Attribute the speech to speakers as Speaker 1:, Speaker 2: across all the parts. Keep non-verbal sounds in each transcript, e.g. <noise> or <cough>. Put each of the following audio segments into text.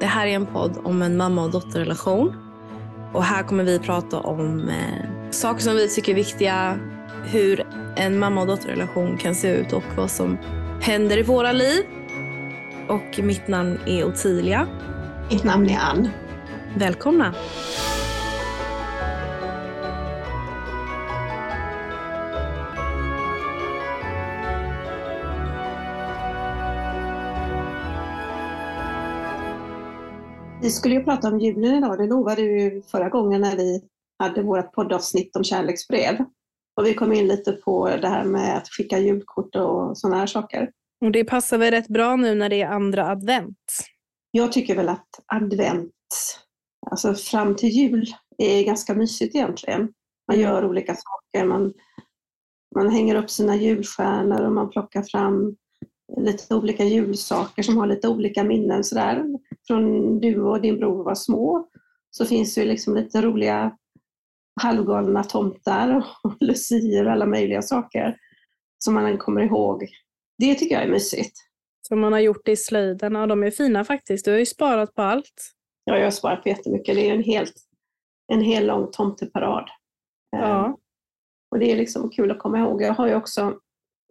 Speaker 1: Det här är en podd om en mamma och dotterrelation. Och här kommer vi prata om eh, saker som vi tycker är viktiga, hur en mamma och dotterrelation kan se ut och vad som händer i våra liv. Och mitt namn är Ottilia.
Speaker 2: Mitt namn är Ann.
Speaker 1: Välkomna!
Speaker 2: Vi skulle ju prata om julen idag, det lovade ju förra gången när vi hade vårt poddavsnitt om kärleksbrev. Och vi kom in lite på det här med att skicka julkort och sådana här saker.
Speaker 1: Och det passar väl rätt bra nu när det är andra advent?
Speaker 2: Jag tycker väl att advent, alltså fram till jul, är ganska mysigt egentligen. Man
Speaker 1: Mm.
Speaker 2: gör olika saker, man, man hänger upp sina julstjärnor och man plockar fram lite olika julsaker som har lite olika minnen sådär. Från du och din bror var små så finns det ju liksom lite roliga halvgalna tomtar <laughs> och lucier och alla möjliga saker som man kommer ihåg. Det tycker jag är mysigt.
Speaker 1: Som man har gjort i slöjden. Ja, de är fina faktiskt. Du har ju sparat på allt.
Speaker 2: Ja, jag har sparat på jättemycket. Det är en, helt, en hel lång tomteparad.
Speaker 1: Ja.
Speaker 2: Eh, Och det är liksom kul att komma ihåg. Jag har ju också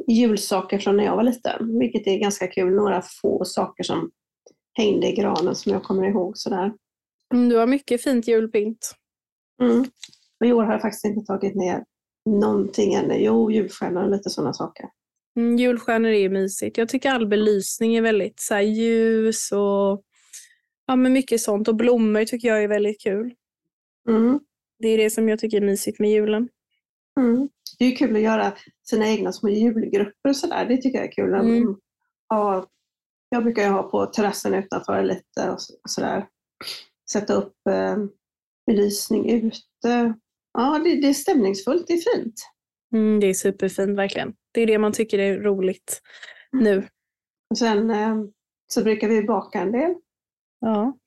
Speaker 2: julsaker från när jag var liten, vilket är ganska kul. Några få saker som hängde i granen som jag kommer ihåg. Sådär.
Speaker 1: Mm, Du har mycket fint julpynt.
Speaker 2: Mm. Och i år har jag faktiskt inte tagit ner någonting ännu. Jo, julstjärnor och lite sådana saker.
Speaker 1: Mm, julstjärnor är ju mysigt. Jag tycker all belysning är väldigt så ljus och ja, men mycket sånt. Och blommor tycker jag är väldigt kul.
Speaker 2: Mm.
Speaker 1: Det är det som jag tycker är mysigt med julen.
Speaker 2: Mm. Det är kul att göra sina egna små julgrupper och sådär. Det tycker jag är kul.
Speaker 1: Mm.
Speaker 2: Ja, jag brukar ju ha på terrassen utanför lite och så- och sådär. Sätta upp eh, belysning ute. Ja, det, det är stämningsfullt. Det är fint.
Speaker 1: Mm, det är superfint verkligen. Det är det man tycker är roligt nu.
Speaker 2: Och sen eh, så brukar vi baka en del.
Speaker 1: Ja.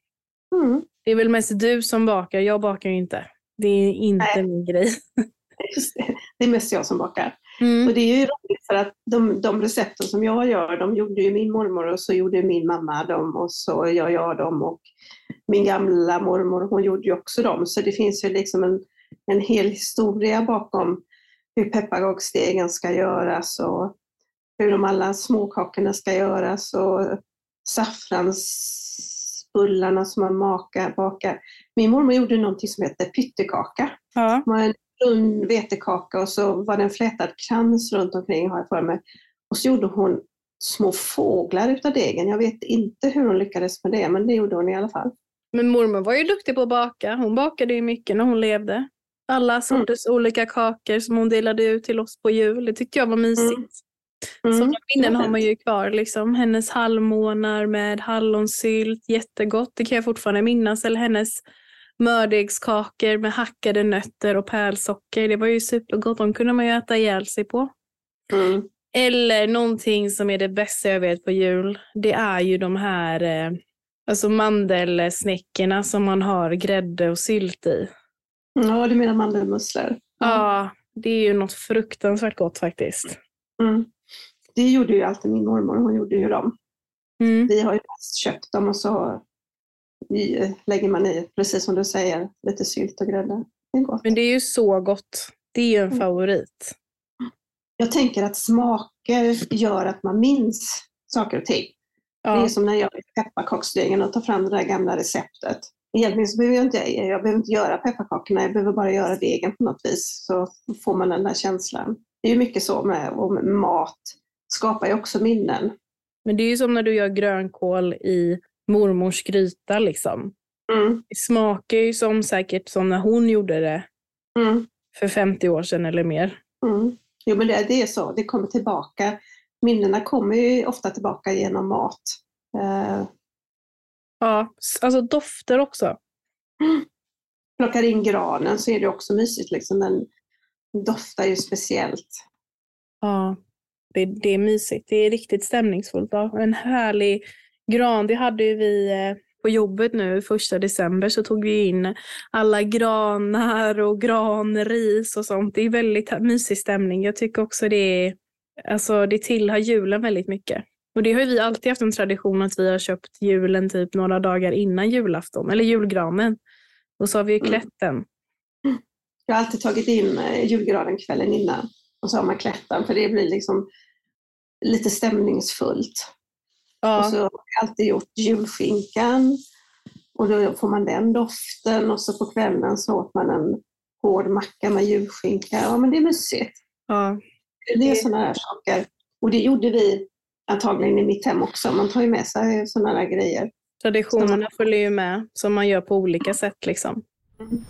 Speaker 2: Mm.
Speaker 1: Det är väl mest du som bakar. Jag bakar ju inte. Det är inte
Speaker 2: Nej.
Speaker 1: min grej. <laughs>
Speaker 2: Det. är mest jag som bakar.
Speaker 1: Mm.
Speaker 2: Och det är ju roligt för att de, de recepten som jag gör, de gjorde ju min mormor och så gjorde min mamma dem och så gör jag dem och min gamla mormor hon gjorde ju också dem. Så det finns ju liksom en, en hel historia bakom hur pepparkaksdegen ska göras och hur de alla småkakorna ska göras och saffransbullarna som man makar, bakar. Min mormor gjorde någonting som heter pyttekaka.
Speaker 1: Ja.
Speaker 2: En rund vetekaka och så var det en flätad krans runt omkring har jag för mig. Och så gjorde hon små fåglar utav degen. Jag vet inte hur hon lyckades med det, men det gjorde hon i alla fall.
Speaker 1: Men mormor var ju duktig på att baka. Hon bakade ju mycket när hon levde. Alla sorters olika kakor som hon delade ut till oss på jul. Det tyckte jag var mysigt.
Speaker 2: Mm.
Speaker 1: Sådana minnen har man ju kvar. Liksom. Hennes halvmånar med hallonsylt, jättegott. Det kan jag fortfarande minnas. Eller hennes mördegskakor med hackade nötter och pärlsocker. Det var ju supergott. De kunde man ju äta ihjäl sig på.
Speaker 2: Mm.
Speaker 1: Eller någonting som är det bästa jag vet på jul. Det är ju de här eh, alltså mandelsnäckorna som man har grädde och sylt i.
Speaker 2: Ja, du menar mandelmusslor?
Speaker 1: Ja, det är ju något fruktansvärt gott faktiskt.
Speaker 2: Mm. Det gjorde ju alltid min mormor, hon gjorde ju dem.
Speaker 1: Mm.
Speaker 2: Vi har ju mest köpt dem och så i- lägger man i, precis som du säger, lite sylt och grädde. Det är gott.
Speaker 1: Men det är ju så gott. Det är ju en
Speaker 2: Mm.
Speaker 1: favorit.
Speaker 2: Jag tänker att smaker gör att man minns saker och ting. Ja. Det är som när jag gör pepparkaksdegen och tar fram det där gamla receptet. Egentligen så behöver jag inte, jag behöver inte göra pepparkakorna, jag behöver bara göra degen på något vis så får man den där känslan. Det är ju mycket så med, med mat, skapar ju också minnen.
Speaker 1: Men det är ju som när du gör grönkål i mormors gryta liksom. Mm. Det smakar ju som säkert som när hon gjorde det mm. för 50 år sedan eller mer.
Speaker 2: Mm. Jo men det, det är så, det kommer tillbaka. Minnena kommer ju ofta tillbaka genom mat. Uh.
Speaker 1: Ja, alltså dofter också.
Speaker 2: Plockar in granen så är det också mysigt. Liksom. Den doftar ju speciellt.
Speaker 1: Ja, det, det är mysigt. Det är riktigt stämningsfullt. Ja. En härlig gran, det hade ju vi eh, på jobbet nu första december så tog vi in alla granar och granris och sånt. Det är väldigt mysig stämning. Jag tycker också det är, alltså det tillhör julen väldigt mycket. Och det har vi alltid haft en tradition att vi har köpt julen typ några dagar innan julafton, eller julgranen. Och så har vi ju mm. klätt den.
Speaker 2: Jag har alltid tagit in eh, julgranen kvällen innan och så har man klätt den för det blir liksom lite stämningsfullt. Ja. Och så har jag alltid gjort julskinkan och då får man den doften och så på kvällen så åt man en hård macka med julskinka. Ja men det är mysigt. Ja. Det är sådana här saker. Och det gjorde vi antagligen i mitt hem också. Man tar ju med sig sådana där grejer.
Speaker 1: Traditionerna följer ju med som man gör på olika sätt. Liksom. Mm.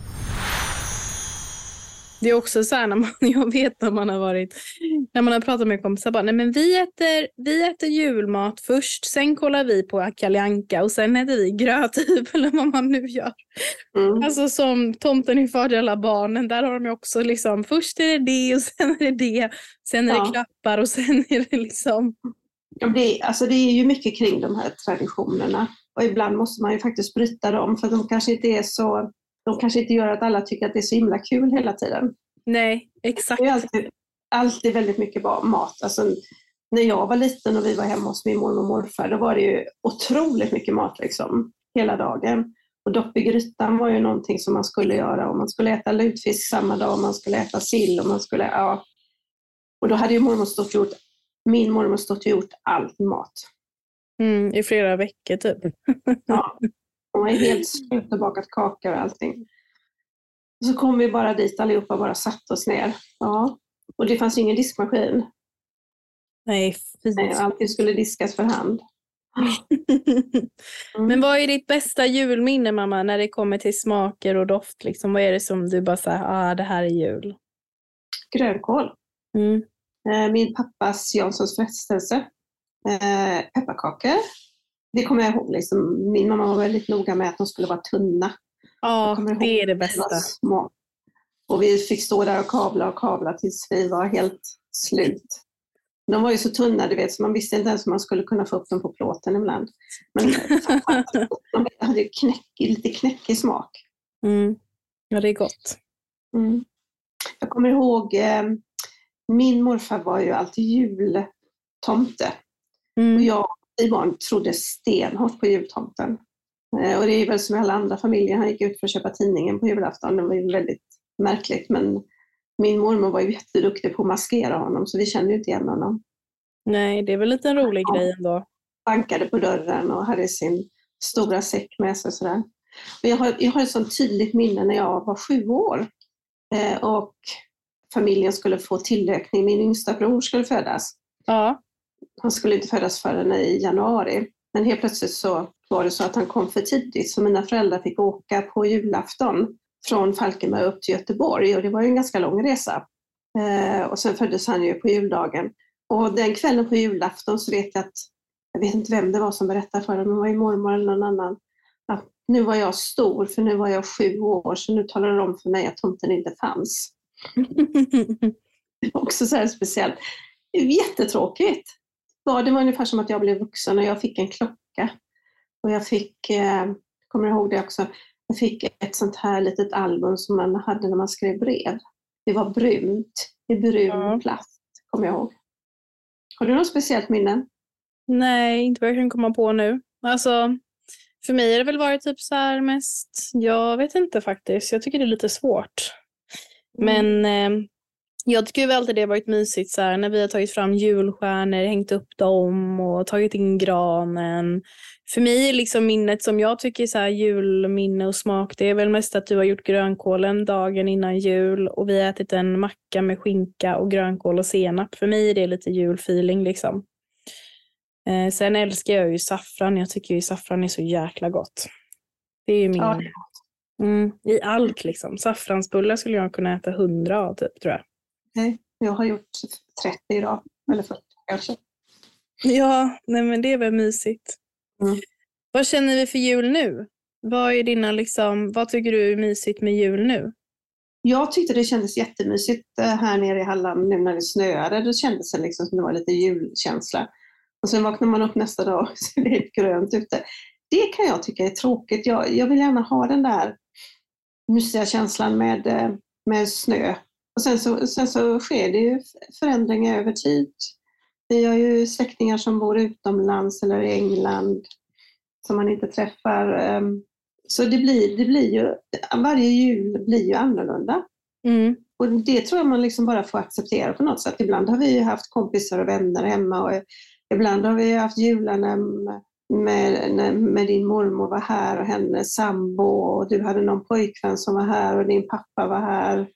Speaker 1: Det är också så här när man, <laughs> jag vet när man har varit, när man har pratat med kompisar, bara, nej men vi äter, vi äter julmat först, sen kollar vi på Kalle och sen äter vi gröt <laughs> typ, eller vad man nu gör. Mm. Alltså som Tomten far till alla barnen, där har de också liksom, först är det det och <laughs> sen är det det, sen är ja. det klappar och sen är det liksom...
Speaker 2: Ja, det, alltså det är ju mycket kring de här traditionerna och ibland måste man ju faktiskt bryta dem för de kanske inte är så de kanske inte gör att alla tycker att det är så himla kul hela tiden.
Speaker 1: Nej, exakt.
Speaker 2: Det är alltid, alltid väldigt mycket mat. Alltså, när jag var liten och vi var hemma hos min mormor och morfar, då var det ju otroligt mycket mat liksom, hela dagen. Och dopp i grytan var ju någonting som man skulle göra. Och man skulle äta lutfisk samma dag, och man skulle äta sill och man skulle, ja. Och då hade ju mormor stått och gjort, min mormor stått och gjort all mat.
Speaker 1: Mm, I flera veckor typ.
Speaker 2: ja. <laughs> Hon var helt slut och bakat kakor och allting. Och så kom vi bara dit allihopa och bara satte oss ner. Ja. Och det fanns ingen diskmaskin.
Speaker 1: Nej,
Speaker 2: fint. Allting skulle diskas för hand. <laughs>
Speaker 1: Mm. Men vad är ditt bästa julminne mamma när det kommer till smaker och doft? Liksom, vad är det som du bara säger, ah, det här är jul?
Speaker 2: Grönkål. Mm. Eh, min pappas Janssons frestelse. Eh, pepparkakor det kommer jag ihåg. Liksom, min mamma var väldigt noga med att de skulle vara tunna.
Speaker 1: Ja, det är det bästa.
Speaker 2: Och vi fick stå där och kavla och kavla tills vi var helt slut. De var ju så tunna, du vet, så man visste inte ens om man skulle kunna få upp dem på plåten ibland. Men <laughs> de hade knäck, lite knäckig smak.
Speaker 1: Mm. Ja, det är gott.
Speaker 2: Mm. Jag kommer ihåg, eh, min morfar var ju alltid jultomte. Mm. Och jag vi barn trodde stenhårt på jultomten. Eh, och det är väl som i alla andra familjer, han gick ut för att köpa tidningen på julafton. Det var ju väldigt märkligt men min mormor var ju jätteduktig på att maskera honom så vi kände inte igen honom.
Speaker 1: Nej, det är väl en liten rolig ja. grej ändå.
Speaker 2: Bankade på dörren och hade sin stora säck med sig. Sådär. Och jag, har, jag har ett sånt tydligt minne när jag var sju år eh, och familjen skulle få tillökning. Min yngsta bror skulle födas.
Speaker 1: Ja
Speaker 2: han skulle inte födas förrän i januari. Men helt plötsligt så var det så att han kom för tidigt så mina föräldrar fick åka på julafton från Falkenberg upp till Göteborg och det var ju en ganska lång resa. Eh, och sen föddes han ju på juldagen. Och den kvällen på julafton så vet jag att, jag vet inte vem det var som berättade för dem, det var ju mormor eller någon annan, att nu var jag stor för nu var jag sju år så nu talade de om för mig att tomten inte fanns. det <laughs> var också så här speciellt. Jättetråkigt. Ja, det var ungefär som att jag blev vuxen och jag fick en klocka. Och jag fick, eh, kommer ihåg det också, jag fick ett sånt här litet album som man hade när man skrev brev. Det var brunt, i brun ja. plast, kommer jag ihåg. Har du något speciellt minne?
Speaker 1: Nej, inte vad jag kan komma på nu. Alltså, för mig har det väl varit typ så här mest, jag vet inte faktiskt. Jag tycker det är lite svårt. Mm. Men eh, Jag tycker väl alltid det har varit mysigt så här, när vi har tagit fram julstjärnor, hängt upp dem och tagit in granen. För mig är liksom minnet som jag tycker är så här julminne och smak, det är väl mest att du har gjort grönkålen dagen innan jul och vi har ätit en macka med skinka och grönkål och senap. För mig är det lite julfeeling liksom. Eh, sen älskar jag ju saffran. Jag tycker ju saffran är så jäkla gott. Det är ju min... Ja. Mm, I allt liksom. Saffransbullar skulle jag kunna äta hundra av typ, tror jag.
Speaker 2: Nej, jag har gjort 30 idag. Eller 40 kanske.
Speaker 1: Ja, nej men det är väl mysigt. Mm. Vad känner vi för jul nu? Vad, är dina, liksom, vad tycker du är mysigt med jul nu?
Speaker 2: Jag tyckte det kändes jättemysigt eh, här nere i Halland nu när det snöade. Då kändes det liksom som det var lite julkänsla. Och sen vaknar man upp nästa dag och så är det helt grönt ute. Det kan jag tycka är tråkigt. Jag, jag vill gärna ha den där mysiga känslan med, eh, med snö. Och sen så, sen så sker det ju förändringar över tid. Vi har ju släktingar som bor utomlands eller i England som man inte träffar. Ehm, så det blir, det blir ju, varje jul blir ju annorlunda. Mm. Och det tror jag man liksom bara får acceptera på något sätt. Ibland har vi haft kompisar och vänner hemma och ibland har vi haft jular när, med, med din mormor var här och hennes sambo och du hade någon pojkvän som var här och din pappa var här.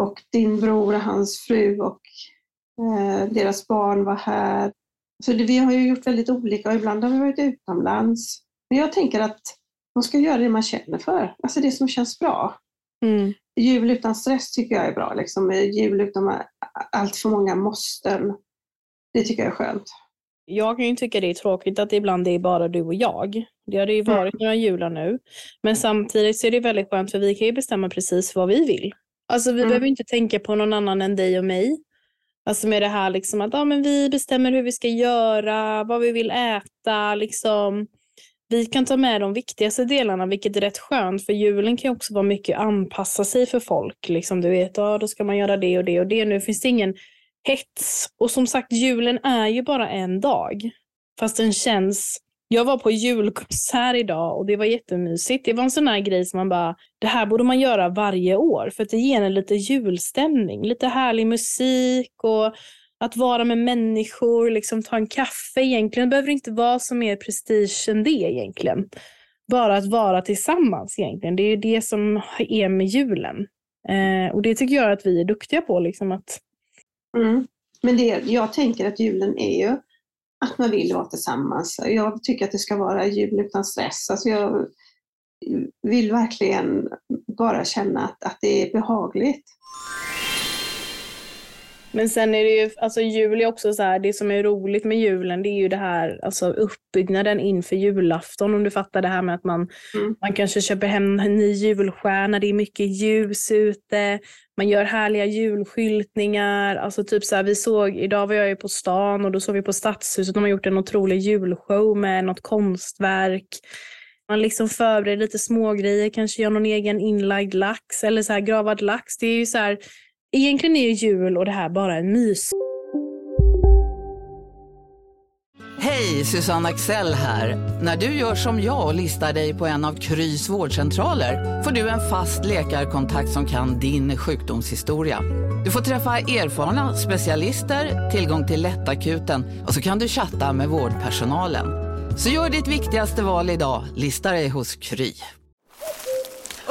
Speaker 2: Och din bror och hans fru och eh, deras barn var här. Så det, vi har ju gjort väldigt olika och ibland har vi varit utomlands. Men jag tänker att man ska göra det man känner för, alltså det som känns bra. Mm. Jul utan stress tycker jag är bra, liksom. jul utan allt för många måsten. Det tycker jag är skönt.
Speaker 1: Jag kan ju tycka det är tråkigt att det ibland är bara du och jag. Det har det ju varit mm. några jular nu. Men samtidigt så är det väldigt skönt för vi kan ju bestämma precis vad vi vill. Alltså vi mm. behöver inte tänka på någon annan än dig och mig. Alltså med det här liksom att ja, men vi bestämmer hur vi ska göra, vad vi vill äta. Liksom. Vi kan ta med de viktigaste delarna, vilket är rätt skönt. För julen kan också vara mycket anpassa sig för folk. Liksom, du vet, ja, då ska man göra det och det och det. Nu finns det ingen hets. Och som sagt, julen är ju bara en dag. Fast den känns jag var på julkonsert idag och det var jättemysigt. Det var en sån här grej som man bara, det här borde man göra varje år för att det ger en lite julstämning. Lite härlig musik och att vara med människor, liksom ta en kaffe egentligen. Det behöver inte vara så mer prestige än det egentligen. Bara att vara tillsammans egentligen. Det är det som är med julen. Eh, och det tycker jag att vi är duktiga på. Liksom att...
Speaker 2: Mm. Men det, jag tänker att julen är ju att man vill vara tillsammans. Jag tycker att det ska vara jul utan stress. Alltså jag vill verkligen bara känna att, att det är behagligt.
Speaker 1: Men sen är det ju, alltså jul är också så här, det som är roligt med julen det är ju det här, alltså uppbyggnaden inför julafton om du fattar det här med att man, mm. man kanske köper hem en ny julstjärna, det är mycket ljus ute, man gör härliga julskyltningar. Alltså typ så här, vi såg, idag var jag ju på stan och då såg vi på Stadshuset, de har gjort en otrolig julshow med något konstverk. Man liksom förbereder lite smågrejer, kanske gör någon egen inlagd lax eller så här gravad lax. Det är ju så här, egentligen är ju jul och det här bara en mys.
Speaker 3: Hej, Susanne Axel här. När du gör som jag och listar dig på en av Krys vårdcentraler får du en fast läkarkontakt som kan din sjukdomshistoria. Du får träffa erfarna specialister, tillgång till lättakuten och så kan du chatta med vårdpersonalen. Så gör ditt viktigaste val idag, lista dig hos Kry.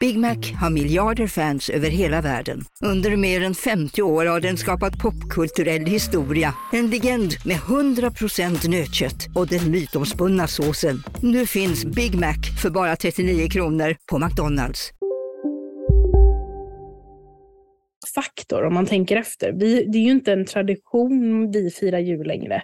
Speaker 4: Big Mac har miljarder fans över hela världen. Under mer än 50 år har den skapat popkulturell historia. En legend med 100% nötkött och den mytomspunna såsen. Nu finns Big Mac för bara 39 kronor på McDonalds
Speaker 1: faktor om man tänker efter. Vi, det är ju inte en tradition vi firar jul längre.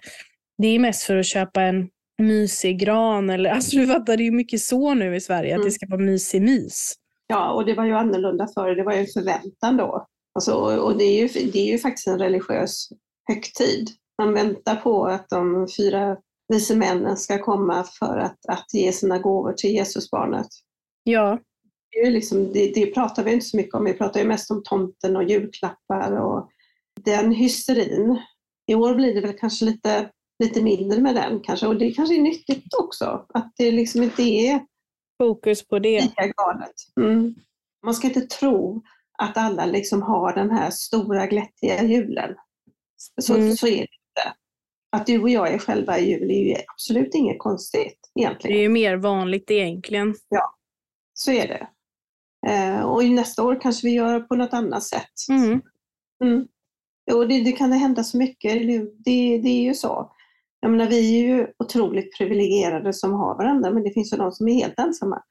Speaker 1: Det är mest för att köpa en mysig gran eller <laughs> alltså du fattar, det är mycket så nu i Sverige mm. att det mm. ska vara mysig mys.
Speaker 2: Ja, och det var ju annorlunda förr. Det var ju en förväntan då. Alltså, och det är, ju, det är ju faktiskt en religiös högtid. Man väntar på att de fyra vise männen ska komma för att, att ge sina gåvor till Jesusbarnet.
Speaker 1: Ja,
Speaker 2: det, är liksom, det, det pratar vi inte så mycket om. Vi pratar ju mest om tomten och julklappar och den hysterin. I år blir det väl kanske lite, lite mindre med den kanske och det kanske är nyttigt också att det liksom inte är
Speaker 1: fokus på det.
Speaker 2: lika galet. Mm. Man ska inte tro att alla liksom har den här stora glättiga julen. Så,
Speaker 1: Mm.
Speaker 2: så är det inte. Att du och jag är själva i jul är ju absolut inget konstigt
Speaker 1: Det
Speaker 2: egentligen.
Speaker 1: är ju mer vanligt egentligen.
Speaker 2: Så är det. Eh, och nästa år kanske vi gör på något annat sätt.
Speaker 1: Mm.
Speaker 2: Mm. Och det, det kan det hända så mycket, det, det är ju så. Jag menar, vi är ju otroligt privilegierade som har varandra, men det finns ju de som är helt ensamma.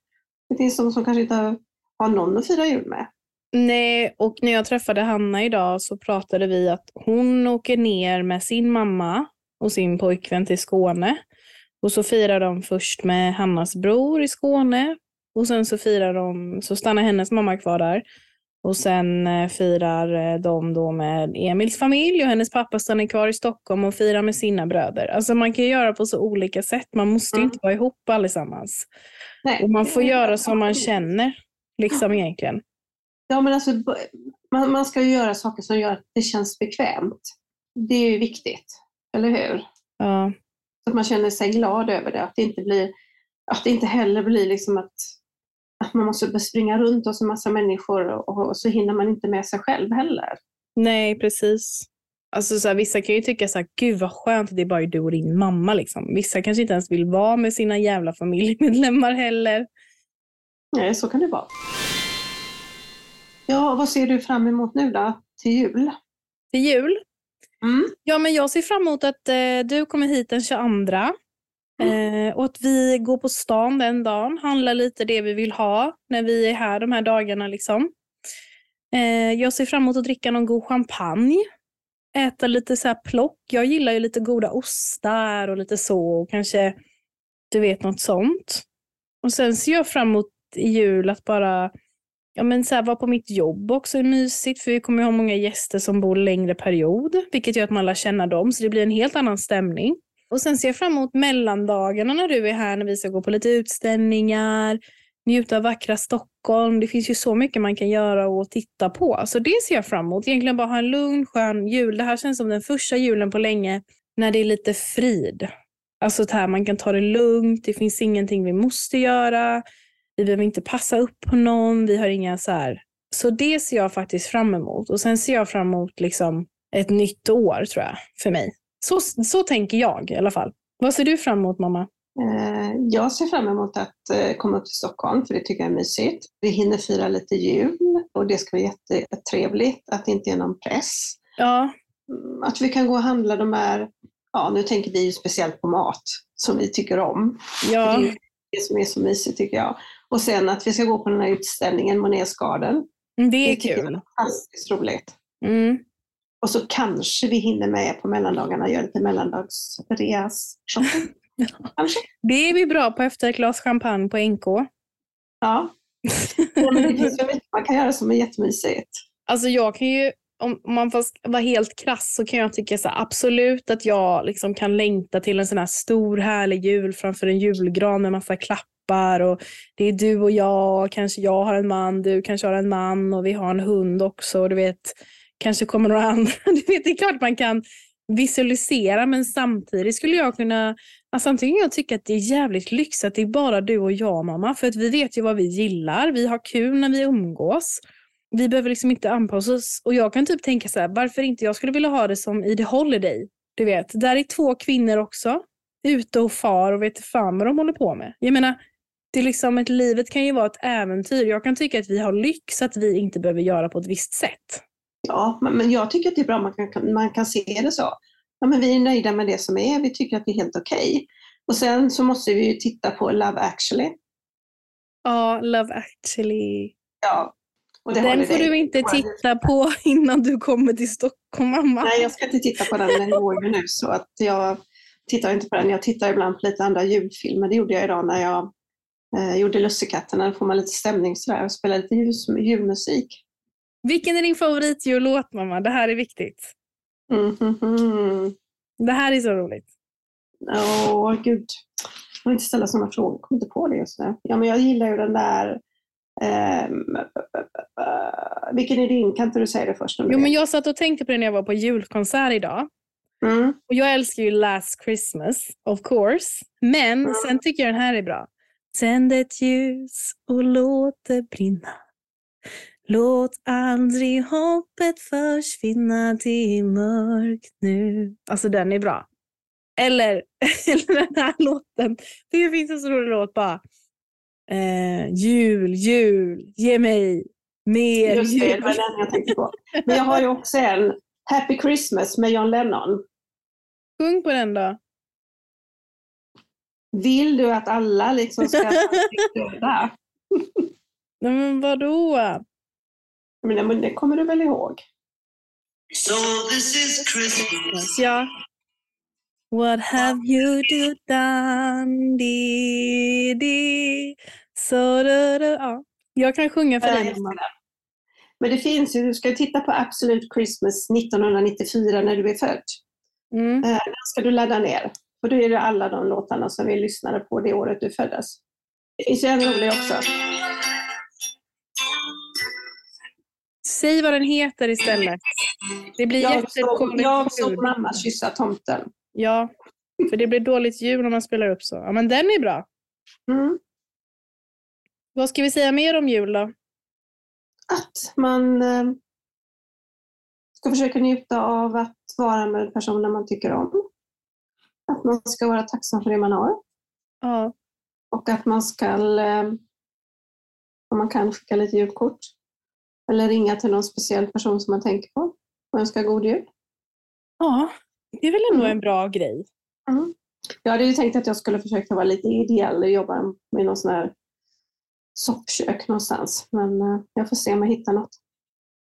Speaker 2: Det finns de som kanske inte har, har någon att fira jul med.
Speaker 1: Nej, och när jag träffade Hanna idag så pratade vi att hon åker ner med sin mamma och sin pojkvän till Skåne. Och så firar de först med Hannas bror i Skåne. Och sen så firar de, så stannar hennes mamma kvar där. Och sen eh, firar eh, de då med Emils familj och hennes pappa stannar kvar i Stockholm och firar med sina bröder. Alltså man kan göra på så olika sätt. Man måste
Speaker 2: Mm.
Speaker 1: inte vara ihop allesammans.
Speaker 2: Nej.
Speaker 1: Och man får göra som man känner, liksom egentligen.
Speaker 2: Ja, men alltså, man, man ska ju göra saker som gör att det känns bekvämt. Det är ju viktigt, eller hur?
Speaker 1: Ja.
Speaker 2: Så att man känner sig glad över det. Att det inte, blir, att det inte heller blir liksom att, att man måste springa runt hos en massa människor och, och så hinner man inte med sig själv heller.
Speaker 1: Nej, precis. Alltså så här, vissa kan ju tycka så här, gud vad skönt att det är bara du och din mamma. Liksom. Vissa kanske inte ens vill vara med sina jävla familjemedlemmar heller.
Speaker 2: Nej, så kan det vara. Ja, vad ser du fram emot nu då, till jul?
Speaker 1: Till jul?
Speaker 2: Mm.
Speaker 1: Ja, men jag ser fram emot att eh, du kommer hit den 22. Mm. Eh, och att vi går på stan den dagen, handlar lite det vi vill ha när vi är här de här dagarna. Liksom. Eh, jag ser fram emot att dricka någon god champagne. Äta lite så här plock. Jag gillar ju lite goda ostar och lite så. Och kanske, du vet, något sånt. Och sen ser jag fram emot i jul att bara ja, men så här, vara på mitt jobb också är mysigt. För vi kommer ju ha många gäster som bor längre period. Vilket gör att man lär känna dem. Så det blir en helt annan stämning. Och sen ser jag fram emot mellandagarna när du är här. När vi ska gå på lite utställningar. Njuta av vackra Stockholm. Det finns ju så mycket man kan göra och titta på. Så det ser jag fram emot. Egentligen bara ha en lugn, skön jul. Det här känns som den första julen på länge när det är lite frid. Alltså det här, man kan ta det lugnt. Det finns ingenting vi måste göra. Vi behöver inte passa upp på någon. Vi har inga så här. Så det ser jag faktiskt fram emot. Och sen ser jag fram emot liksom ett nytt år tror jag för mig. Så, så tänker jag i alla fall. Vad ser du fram emot mamma?
Speaker 2: Eh, Jag ser fram emot att eh, komma upp till Stockholm, för det tycker jag är mysigt. Vi hinner fira lite jul och det ska vara jättetrevligt, att det inte är någon press.
Speaker 1: Ja,
Speaker 2: Mm, Att vi kan gå och handla de här, ja nu tänker vi ju speciellt på mat som vi tycker om.
Speaker 1: ja,
Speaker 2: Det är det som är så mysigt tycker jag. Och sen att vi ska gå på den här utställningen, Monets Garden.
Speaker 1: det är
Speaker 2: jag
Speaker 1: kul.
Speaker 2: är fantastiskt roligt.
Speaker 1: Mm.
Speaker 2: Och så kanske vi hinner med på mellandagarna göra lite mellandagsreas shopping. <laughs> Kanske.
Speaker 1: Det är vi bra på efter ett glas champagne på NK.
Speaker 2: Ja. ja men det finns ju mycket man kan göra som är jättemysigt.
Speaker 1: Alltså jag kan ju, om man får vara helt krass så kan jag tycka så absolut att jag liksom kan längta till en sån här stor härlig jul framför en julgran med massa klappar och det är du och jag, kanske jag har en man, du kanske har en man och vi har en hund också och du vet, kanske kommer några andra. Du <laughs> vet, det är klart man kan visualisera men samtidigt skulle jag kunna, alltså samtidigt kan jag tycka att det är jävligt lyx att det är bara du och jag mamma för att vi vet ju vad vi gillar, vi har kul när vi umgås vi behöver liksom inte anpassa oss. Och jag kan typ tänka så här, varför inte jag skulle vilja ha det som i The Holiday. Du vet, där är två kvinnor också. Ute och far och vet fan vad de håller på med. Jag menar, det är liksom ett, livet kan ju vara ett äventyr. Jag kan tycka att vi har lyx att vi inte behöver göra på ett visst sätt.
Speaker 2: Ja, men, jag tycker att det är bra man kan, man kan se det så. Ja, men vi är nöjda med det som är, vi tycker att det är helt okej. Och sen så måste vi ju titta på Love actually.
Speaker 1: Ja, Love actually.
Speaker 2: Ja. Och
Speaker 1: Den får du inte titta på <laughs> innan du kommer till Stockholm mamma.
Speaker 2: Nej, jag ska inte titta på den, den går ju nu så att jag tittar inte på den. Jag tittar ibland på lite andra julfilmer. Det gjorde jag idag när jag eh, gjorde Lussekatterna. Då får man lite stämning sådär och spelar lite ljus, julmusik.
Speaker 1: Vilken är din favoritjullåt mamma? Det här är viktigt.
Speaker 2: Mm, mm, mm.
Speaker 1: Det här är så roligt.
Speaker 2: Åh, gud. Jag vill inte ställa sådana frågor. Jag kommer inte på det just nu. Ja, men jag gillar ju den där Ehm, vilken är din? Kan inte du säga det först?
Speaker 1: Jo, men jag satt och tänkte på det när jag var på julkonsert idag.
Speaker 2: Mm.
Speaker 1: Och jag älskar ju Last Christmas, of course. Men sen tycker jag den här är bra. Tänd ett ljus och låt det brinna. Låt aldrig hoppet försvinna, det är mörkt nu. Alltså den är bra. Eller, <laughs> eller den här låten. Det finns en så rolig låt bara. Eh, jul, jul, ge mig mer
Speaker 2: Just det, det
Speaker 1: jul.
Speaker 2: var den jag tänkte på. <laughs> Men jag har ju också en Happy Christmas med John Lennon.
Speaker 1: Sjung på den då.
Speaker 2: Vill du att alla liksom ska <laughs> döda?
Speaker 1: Nej, men vadå?
Speaker 2: Men det- men det kommer du väl ihåg?
Speaker 5: So this is Christmas.
Speaker 1: Ja. What have you do done? Di, di. So, du, du. Ja. Jag kan sjunga för dig.
Speaker 2: Men det finns ju, du ska titta på Absolute Christmas 1994 när du är född.
Speaker 1: Mm.
Speaker 2: Eh, Den ska du ladda ner. Och då är det alla de låtarna som vi lyssnade på det året du föddes. Det ju en rolig också.
Speaker 1: Säg vad den heter istället. Det blir
Speaker 2: Jag
Speaker 1: jättekul.
Speaker 2: jag såg mamma kyssa tomten.
Speaker 1: Ja, för det blir dåligt ljud om man spelar upp så. Ja, men den är bra.
Speaker 2: Mm.
Speaker 1: Vad ska vi säga mer om jul då?
Speaker 2: Att man eh, ska försöka njuta av att vara med personer man tycker om. Att man ska vara tacksam för det man har.
Speaker 1: Ja,
Speaker 2: Och att man ska, eh, om man kan, skicka lite julkort. Eller ringa till någon speciell person som man tänker på och önska god jul.
Speaker 1: ja det är väl ändå
Speaker 2: Mm.
Speaker 1: en bra grej.
Speaker 2: Mm. Jag hade ju tänkt att jag skulle försöka vara lite ideell och jobba med någon sån här soppkök någonstans. Men eh, jag får se om jag hittar något.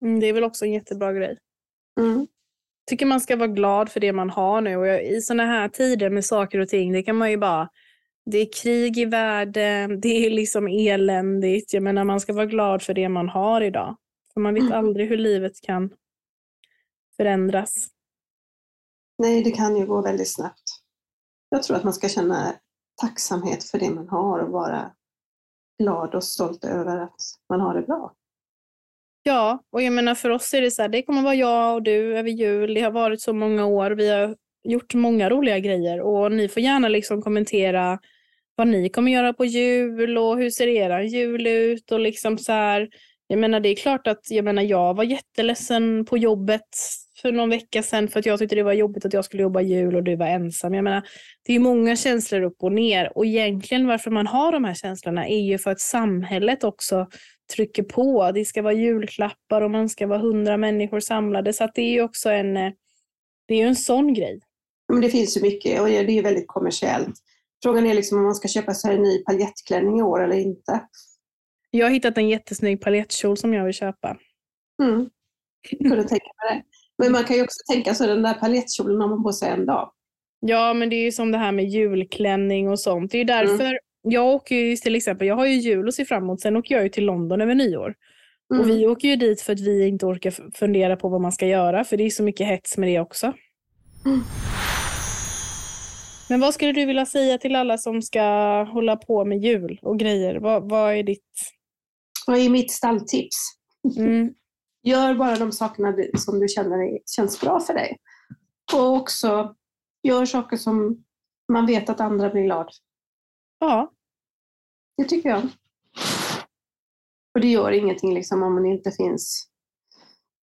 Speaker 1: Mm, det är väl också en jättebra grej.
Speaker 2: Mm.
Speaker 1: tycker man ska vara glad för det man har nu. Och I sådana här tider med saker och ting, det kan man ju bara... Det är krig i världen, <laughs> det är liksom eländigt. Jag menar, man ska vara glad för det man har idag. För man vet
Speaker 2: Mm.
Speaker 1: aldrig hur livet kan förändras.
Speaker 2: Nej, det kan ju gå väldigt snabbt. Jag tror att man ska känna tacksamhet för det man har och vara glad och stolt över att man har det bra.
Speaker 1: Ja, och jag menar för oss är det så här, det kommer vara jag och du över jul. Det har varit så många år. Vi har gjort många roliga grejer och ni får gärna liksom kommentera vad ni kommer göra på jul och hur ser era jul ut och liksom så här. Jag menar det är klart att jag menar jag var jätteledsen på jobbet för någon vecka sedan för att jag tyckte det var jobbigt att jag skulle jobba jul och du var ensam. Jag menar det är många känslor upp och ner och egentligen varför man har de här känslorna är ju för att samhället också trycker på. Det ska vara julklappar och man ska vara hundra människor samlade. Så att det är ju också en, eh, det är en sån grej.
Speaker 2: Men det finns ju mycket och det är ju väldigt kommersiellt. Frågan är liksom om man ska köpa sig en ny paljettklänning i år eller inte.
Speaker 1: Jag har hittat en jättesnygg paljettkjol som jag vill köpa.
Speaker 2: Mm. Kunde tänka mig det. Men man kan ju också tänka sig den där paljettkjolen har man på sig en dag.
Speaker 1: Ja, men det är ju som det här med julklänning och sånt. Det är ju därför jag åker ju till exempel, jag har ju jul att se fram emot, sen åker jag ju till London över nyår.
Speaker 2: Mm.
Speaker 1: Och vi åker ju dit för att vi inte orkar fundera på vad man ska göra, för det är så mycket hets med det också.
Speaker 2: Mm.
Speaker 1: Men vad skulle du vilja säga till alla som ska hålla på med jul och grejer? Vad, vad är ditt...
Speaker 2: Vad är mitt stalltips?
Speaker 1: Mm. <laughs>
Speaker 2: Gör bara de sakerna som du känner känns bra för dig. Och också gör saker som man vet att andra blir glad.
Speaker 1: Ja,
Speaker 2: Det tycker jag. Och det gör ingenting liksom om det inte finns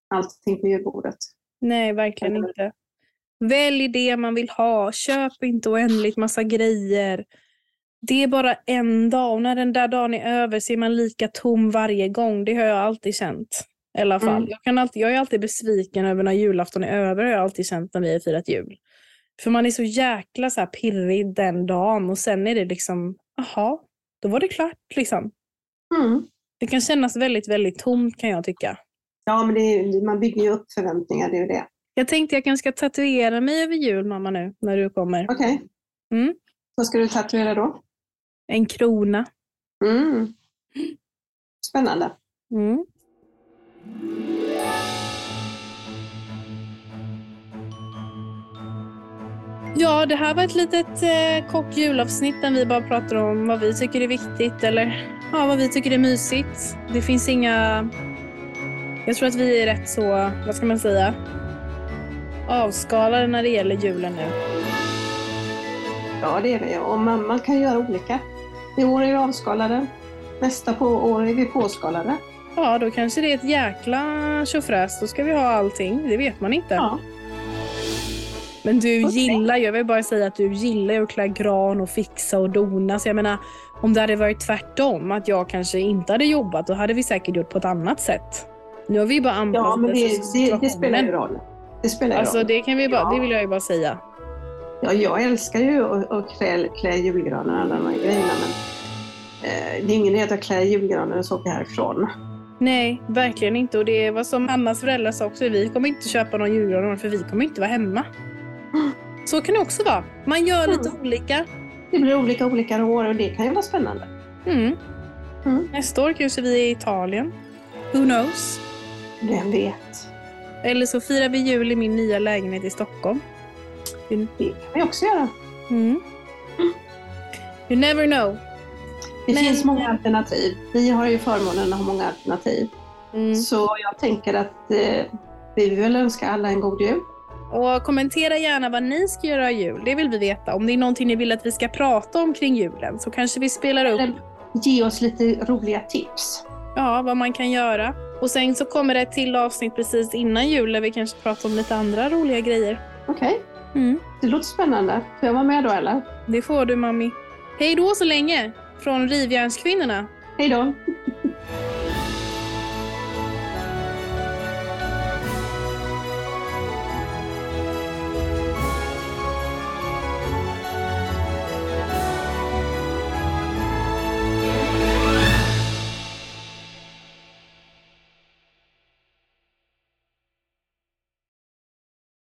Speaker 2: allting på julbordet.
Speaker 1: nej, verkligen inte. Välj det man vill ha. Köp inte oändligt massa grejer. Det är bara en dag och när den där dagen är över så är man lika tom varje gång. Det har jag alltid känt. I alla fall.
Speaker 2: Mm.
Speaker 1: Jag, kan alltid, jag är alltid besviken över när julafton är över, har jag alltid känt när vi har firat jul. För man är så jäkla så här pirrig den dagen och sen är det liksom, aha, då var det klart liksom.
Speaker 2: Mm.
Speaker 1: Det kan kännas väldigt, väldigt tomt kan jag tycka.
Speaker 2: Ja, men det är, man bygger ju upp förväntningar, det är det.
Speaker 1: Jag tänkte jag kanske ska tatuera mig över jul mamma nu när du kommer.
Speaker 2: Okej.
Speaker 1: Mm.
Speaker 2: Vad ska du tatuera då?
Speaker 1: En krona.
Speaker 2: Mm. Spännande.
Speaker 1: Mm. Ja, det här var ett litet eh, kort julavsnitt där vi bara pratar om vad vi tycker är viktigt eller ha vad vi tycker är mysigt. Det finns inga... Jag tror att vi är rätt så, vad ska man säga, avskalade när det gäller julen nu.
Speaker 2: Ja, det är det. Och man, man kan göra olika. I år är vi avskalade. Nästa på år är vi påskalade.
Speaker 1: Ja, då kanske det är ett jäkla tjofräs. Då ska vi ha allting. Det vet man inte.
Speaker 2: Ja.
Speaker 1: Men du
Speaker 2: Okej.
Speaker 1: gillar, jag vill bara säga att du gillar ju att klä gran och fixa och dona. Så jag menar, om det hade varit tvärtom, att jag kanske inte hade jobbat, då hade vi säkert gjort på ett annat sätt. Nu har vi ju bara anpassat
Speaker 2: Ja, men det, det, det spelar ju roll. Det spelar ju
Speaker 1: Alltså
Speaker 2: roll.
Speaker 1: det kan vi bara,
Speaker 2: Ja.
Speaker 1: det vill jag ju bara säga.
Speaker 2: Ja, jag älskar ju att, klä, klä julgranen och alla de här grejerna, men eh, det är ingen idé att jag klär julgranen och så åker härifrån.
Speaker 1: Nej, verkligen inte. Och det var som Annas föräldrar sa också, vi kommer inte köpa någon julgran för vi kommer inte vara hemma. Så kan det också vara. Man gör lite olika.
Speaker 2: Det blir olika olika år och det kan ju vara spännande.
Speaker 1: Mm.
Speaker 2: Mm.
Speaker 1: Nästa år kanske vi är i Italien. Who knows?
Speaker 2: Vem vet?
Speaker 1: Eller så firar vi jul i min nya lägenhet i Stockholm.
Speaker 2: Det kan vi också göra.
Speaker 1: Mm. You never know.
Speaker 2: Det
Speaker 1: Men-
Speaker 2: finns många alternativ. Vi har ju förmånen att ha många alternativ.
Speaker 1: Mm.
Speaker 2: Så jag tänker att eh, vi vill önska alla en god jul.
Speaker 1: Och kommentera gärna vad ni ska göra i jul. Det vill vi veta. Om det är någonting ni vill att vi ska prata om kring julen så kanske vi spelar upp
Speaker 2: Eller ge oss lite roliga tips.
Speaker 1: ja, vad man kan göra. Och sen så kommer det ett till avsnitt precis innan jul där vi kanske pratar om lite andra roliga grejer.
Speaker 2: Okej,
Speaker 1: Mm.
Speaker 2: det låter spännande. Får jag vara med då eller?
Speaker 1: Det får du, mami. Hej då så länge från Rivjärnskvinnorna.
Speaker 2: Hej då!